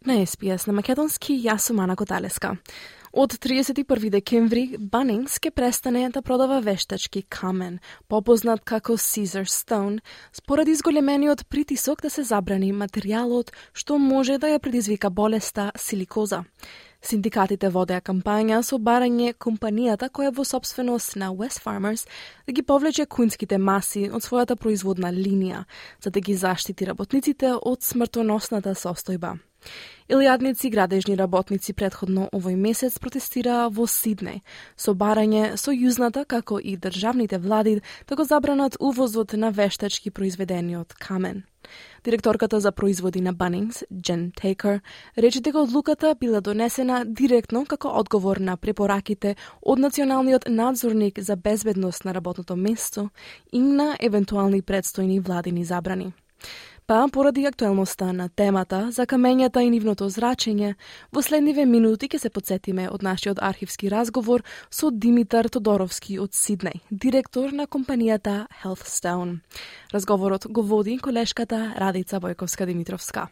Speaker 2: Na SBS na makedonski ja sam Ana Од 31 декември Банингс ке престане да продава вештачки камен, попознат како Caesar Stone, според изголемениот притисок да се забрани материјалот што може да ја предизвика болеста силикоза. Синдикатите водеа кампања со барање компанијата која е во собственост на West Farmers да ги повлече кунските маси од својата производна линија, за да ги заштити работниците од смртоносната состојба. Илјадници градежни работници предходно овој месец протестираа во Сиднеј, со барање сојузната како и државните влади да го забранат увозот на вештачки произведени од камен. Директорката за производи на Bunnings, Джен Тейкер, рече дека одлуката била донесена директно како одговор на препораките од Националниот надзорник за безбедност на работното место и на евентуални предстојни владини забрани. Па, поради актуелноста на темата за камењата и нивното зрачење, во следниве минути ќе се подсетиме од нашиот архивски разговор со Димитар Тодоровски од Сиднеј, директор на компанијата Healthstone. Разговорот го води колешката Радица Војковска-Димитровска.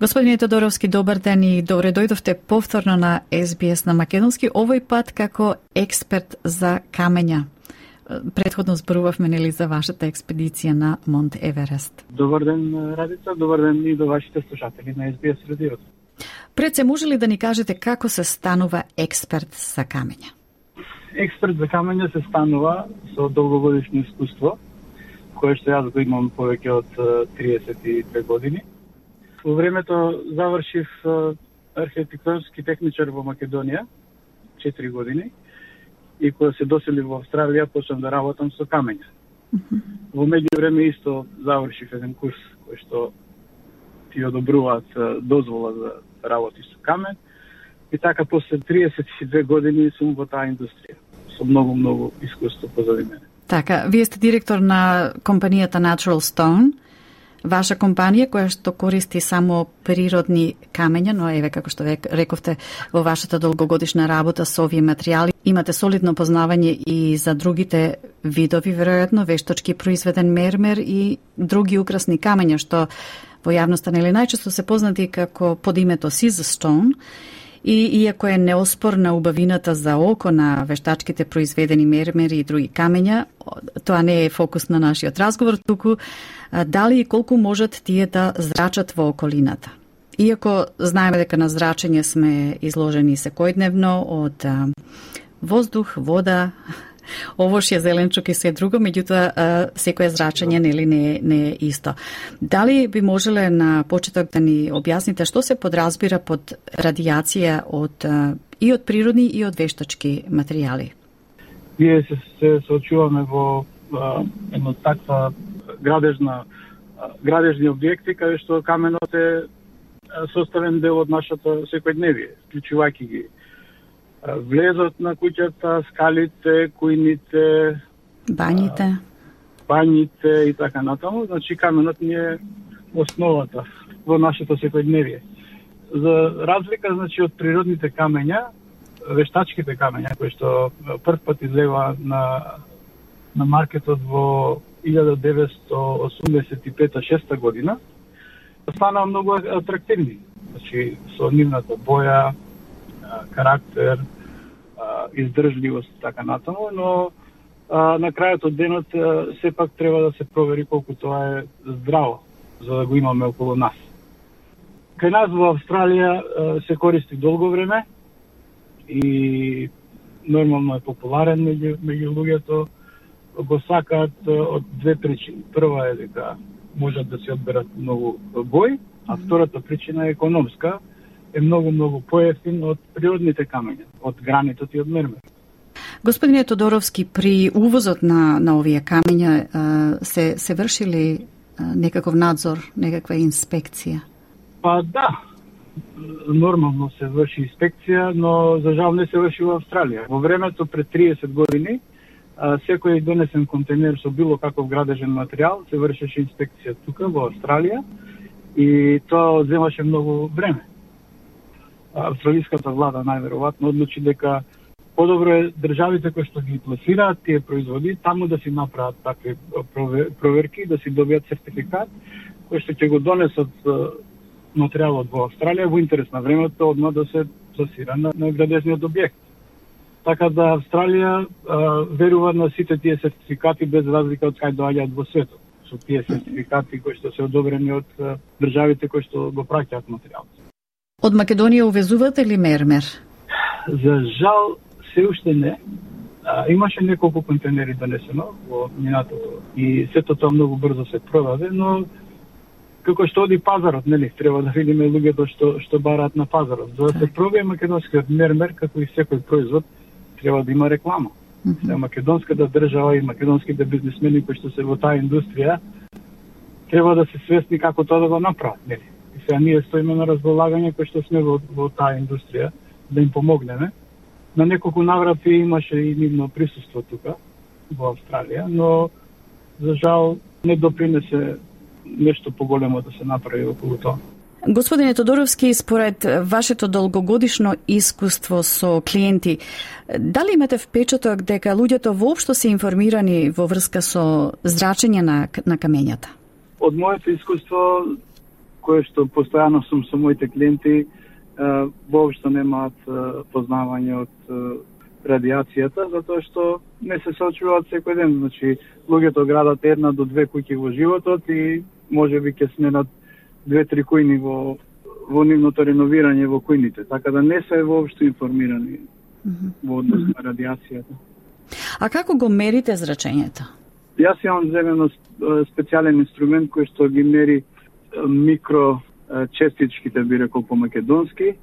Speaker 24: Господине Тодоровски, добар ден и добре дојдовте повторно на SBS на Македонски, овој пат како експерт за камења. Предходно зборувавме нели за вашата експедиција на Монт Еверест.
Speaker 25: Добар ден, Радица, добар ден и до вашите слушатели на SBS радиото.
Speaker 24: Пред се може ли да ни кажете како се станува експерт за камења?
Speaker 25: Експерт за камења се станува со долгогодишно искуство, кое што јас го имам повеќе од 32 години. Во времето завршив архитектонски техничар во Македонија, 4 години, и кога се досели во Австралија почнав да работам со камења. Mm -hmm. Во меѓувреме исто завршив еден курс кој што ти одобруваат дозвола за работи со камен. И така после 32 години сум во таа индустрија со многу многу искуство позади мене.
Speaker 24: Така, вие сте директор на компанијата Natural Stone ваша компанија која што користи само природни камења, но еве како што рековте во вашата долгогодишна работа со овие материјали имате солидно познавање и за другите видови веројатно вештачки произведен мермер и други украсни камења што во јавноста нели најчесто се познати како под името Caesar Stone И иако е неоспорна убавината за око на вештачките произведени мермери и други камења, тоа не е фокус на нашиот разговор, туку дали и колку можат тие да зрачат во околината. Иако знаеме дека на зрачење сме изложени секојдневно од воздух, вода, овошје, зеленчук и се друго, меѓутоа секое зрачење нели не, не е исто. Дали би можеле на почеток да ни објасните што се подразбира под радијација од и од природни и од вештачки материјали?
Speaker 25: Ние се, се соочуваме во едно таква градежна градежни објекти каде што каменот е составен дел од нашата секојдневие, вклучувајќи ги влезот на куќата, скалите, кујните,
Speaker 24: бањите,
Speaker 25: бањите и така натаму, значи каменот ни е основата во нашето секојдневие. За разлика значи од природните камења, вештачките камења кои што прв пат излева на на маркетот во 1985-6 година, станаа многу атрактивни. Значи, со нивната боја, карактер, издржливост така натаму, но на крајот од денот сепак треба да се провери колку тоа е здраво, за да го имаме околу нас. Кај нас во Австралија се користи долго време и нормално е популарен меѓу, меѓу луѓето, го сакаат од две причини. Прва е дека можат да се одберат многу бој, а втората причина е економска, е многу многу поевтин од природните камења, од гранитот и од мермер.
Speaker 24: Господине Тодоровски, при увозот на, на овие камења се, се врши ли некаков надзор, некаква инспекција?
Speaker 25: Па да, нормално се врши инспекција, но за жал не се врши во Австралија. Во времето пред 30 години секој донесен контейнер со било каков градежен материјал се вршеше инспекција тука во Австралија и тоа земаше многу време австралиската влада најверојатно одлучи дека подобро е државите кои што ги пласираат тие производи таму да си направат такви проверки, да си добијат сертификат кој што ќе го донесат материјалот во Австралија во интерес на времето одма да се пласира на, на градежниот објект. Така да Австралија а, верува на сите тие сертификати без разлика од кај доаѓаат во светот со тие сертификати кои што се одобрени од државите кои што го праќаат материјалот.
Speaker 24: Од Македонија увезувате ли мермер?
Speaker 25: За жал, се уште не. А, имаше неколку контейнери донесено во минатото и сето тоа многу брзо се продаде, но како што оди пазарот, нели, треба да видиме луѓето што што бараат на пазарот. За да се пробие македонскиот мермер, како и секој производ, треба да има реклама. Mm -hmm. македонската држава и македонските бизнисмени кои што се во таа индустрија треба да се свесни како тоа да го направат, нели? Сега ние стоиме на разполагање кој што сме во, во таа индустрија да им помогнеме. На неколку наврати имаше и нивно присуство тука во Австралија, но за жал не допринесе нешто поголемо да се направи околу тоа.
Speaker 24: Господине Тодоровски, според вашето долгогодишно искуство со клиенти, дали имате впечаток дека луѓето воопшто се информирани во врска со зрачење на, на камењата?
Speaker 25: Од моето искуство кое што постојано сум со моите клиенти, воопшто немаат познавање од радиацијата, затоа што не се соочуваат секој ден. Значи, луѓето градат една до две куќи во животот и може би ќе сменат две-три кујни во во нивното реновирање во кујните, така да не се воопшто информирани mm -hmm. во однос на радиацијата.
Speaker 24: А како го мерите зрачењето?
Speaker 25: Јас имам земено специјален инструмент кој што ги мери микро честичките, би рекол по македонски,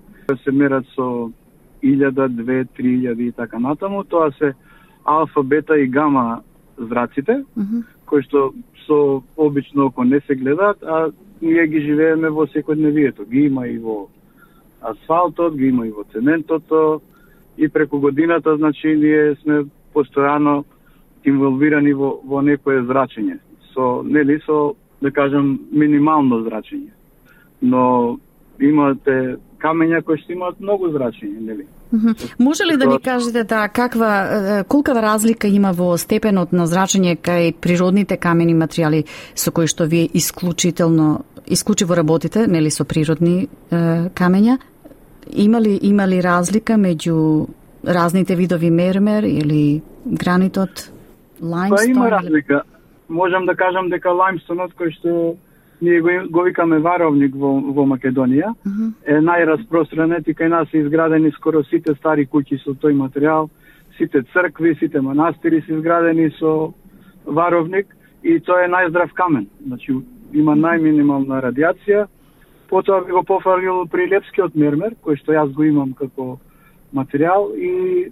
Speaker 25: се мерат со 1000, 2, 3000 и така натаму. Тоа се алфа, бета и гама зраците, mm -hmm. кои што со обично око не се гледаат, а ние ги живееме во секојдневието. Ги има и во асфалтот, ги има и во цементото и преку годината, значи, ние сме постојано инволвирани во, во некое зрачење. Со, нели, со, да кажам, минимално зрачење. Но имате камења кои што имаат многу зрачење, нели?
Speaker 24: Може ли да ни кажете да каква колкава разлика има во степенот на зрачење кај природните камени материјали со кои што вие исклучително исклучиво работите, нели со природни е, камења? Има ли има ли разлика меѓу разните видови мермер или гранитот, лаймстон?
Speaker 25: Па има разлика. Можам да кажам дека лаймстонот кој што ние го, го викаме варовник во, во Македонија, uh -huh. е најраспространет и кај нас се изградени скоро сите стари куќи со тој материјал, сите цркви, сите манастири се изградени со варовник и тоа е најздрав камен. Значи има најминимална радиација. Потоа би го пофалил при лепскиот мермер, кој што јас го имам како материјал и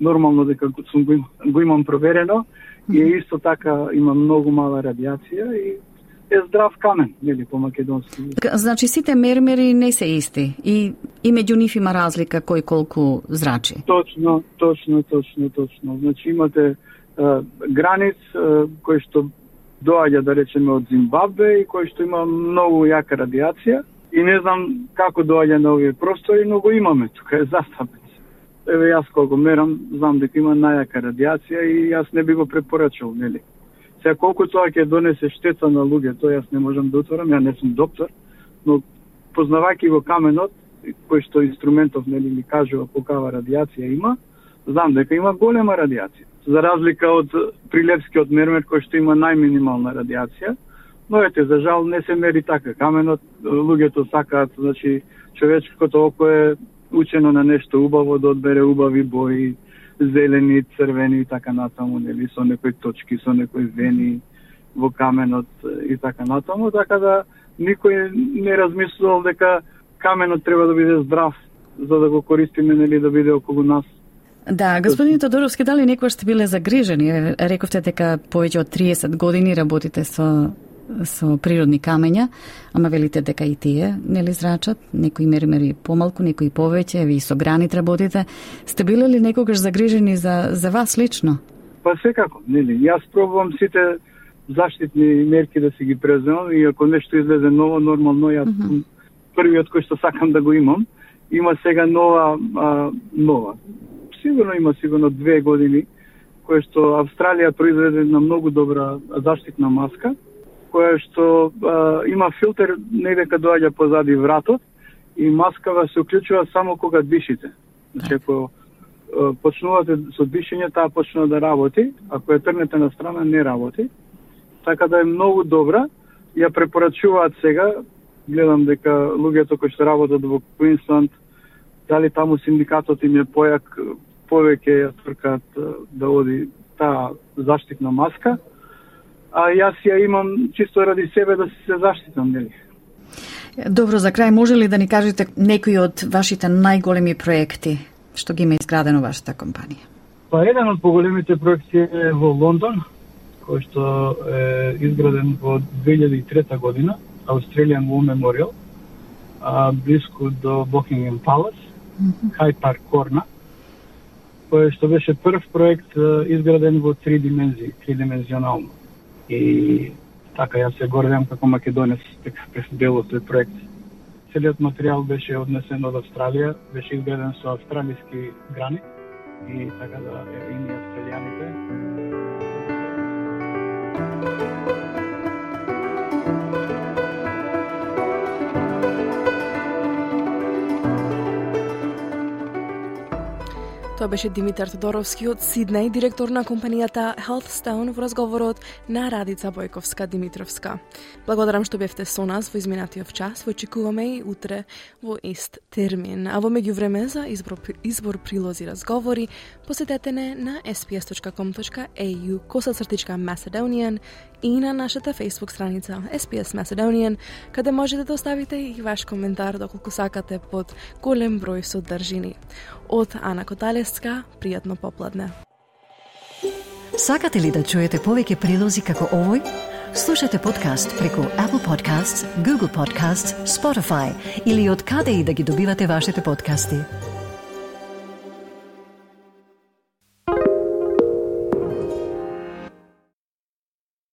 Speaker 25: нормално дека сум го, го имам проверено и исто така има многу мала радиација и е здрав камен, нели по македонски.
Speaker 24: Значи сите мермери не се исти и и меѓу нив има разлика кој колку зрачи.
Speaker 25: Точно, точно, точно, точно. Значи имате е, границ е, кој што доаѓа да речеме од Зимбабве и кој што има многу јака радиација и не знам како доаѓа на овие простори, но го имаме тука е застапен. Еве јас кога го мерам, знам дека има најака радиација и јас не би го препорачал, нели? Сега колку тоа ќе донесе штета на луѓето, јас не можам да отворам, ја не сум доктор, но познавајќи го каменот, кој што инструментов нели ми кажува покава радиација има, знам дека има голема радиација. За разлика од прилепскиот мермер кој што има најминимална радиација, но ете за жал не се мери така каменот, луѓето сакаат, значи човечкото око е учено на нешто убаво да одбере убави бои, зелени, црвени и така натаму, нели, со некои точки, со некои вени во каменот и така натаму, така да никој не размислувал дека каменот треба да биде здрав за да го користиме, нели, да биде околу нас.
Speaker 24: Да, господин Тодоровски, дали некој сте биле загрижени? Рековте дека повеќе од 30 години работите со со природни камења, ама велите дека и тие нели зрачат, некои мермери помалку, некои повеќе, ви со гранит работите. Сте биле ли некогаш загрижени за за вас лично?
Speaker 25: Па секако, нели. Јас пробувам сите заштитни мерки да си ги преземам и ако нешто излезе ново, нормално јас mm -hmm. првиот кој што сакам да го имам. Има сега нова а, нова. Сигурно има сигурно две години кој што Австралија произведе на многу добра заштитна маска која што а, има филтер не дека доаѓа позади вратот и маскава се уклучува само кога дишите. Значи ако почнувате со дишење, таа почнува да работи, ако ја трнете на страна не работи. Така да е многу добра. Ја препорачуваат сега, гледам дека луѓето кои што работат во Квинсленд, дали таму синдикатот им е појак, повеќе ја тркаат да оди таа заштитна маска а јас ја имам чисто ради себе да се заштитам, нели?
Speaker 24: Добро, за крај може ли да ни кажете некои од вашите најголеми проекти што ги има изградено вашата компанија?
Speaker 25: Па еден од поголемите проекти е во Лондон, кој што е изграден во 2003 година, Australian War Memorial, а, близко до Buckingham Palace, mm -hmm. High Park Corner, кој што беше прв проект изграден во три димензии, тридимензионално и така јас се гордам како македонец дека дел од тој проект. Целиот материјал беше однесен од Австралија, беше изграден со австралиски грани и така да и ние австралијаните
Speaker 2: Тоа беше Димитар Тодоровски од Сиднеј, директор на компанијата Healthstone во разговорот на Радица Бојковска Димитровска. Благодарам што бевте со нас во изминатиот час, во очекуваме и утре во ист термин. А во меѓувреме за избор, избор прилози разговори, посетете не на sps.com.au косацртичка Macedonian и на нашата Facebook страница SPS Macedonian, каде можете да оставите и ваш коментар доколку сакате под голем број содржини. Од Ана Коталеска, пријатно попладне.
Speaker 1: Сакате ли да чуете повеќе прилози како овој? Слушате подкаст преку Apple Podcasts, Google Podcasts, Spotify или од каде и да ги добивате вашите подкасти.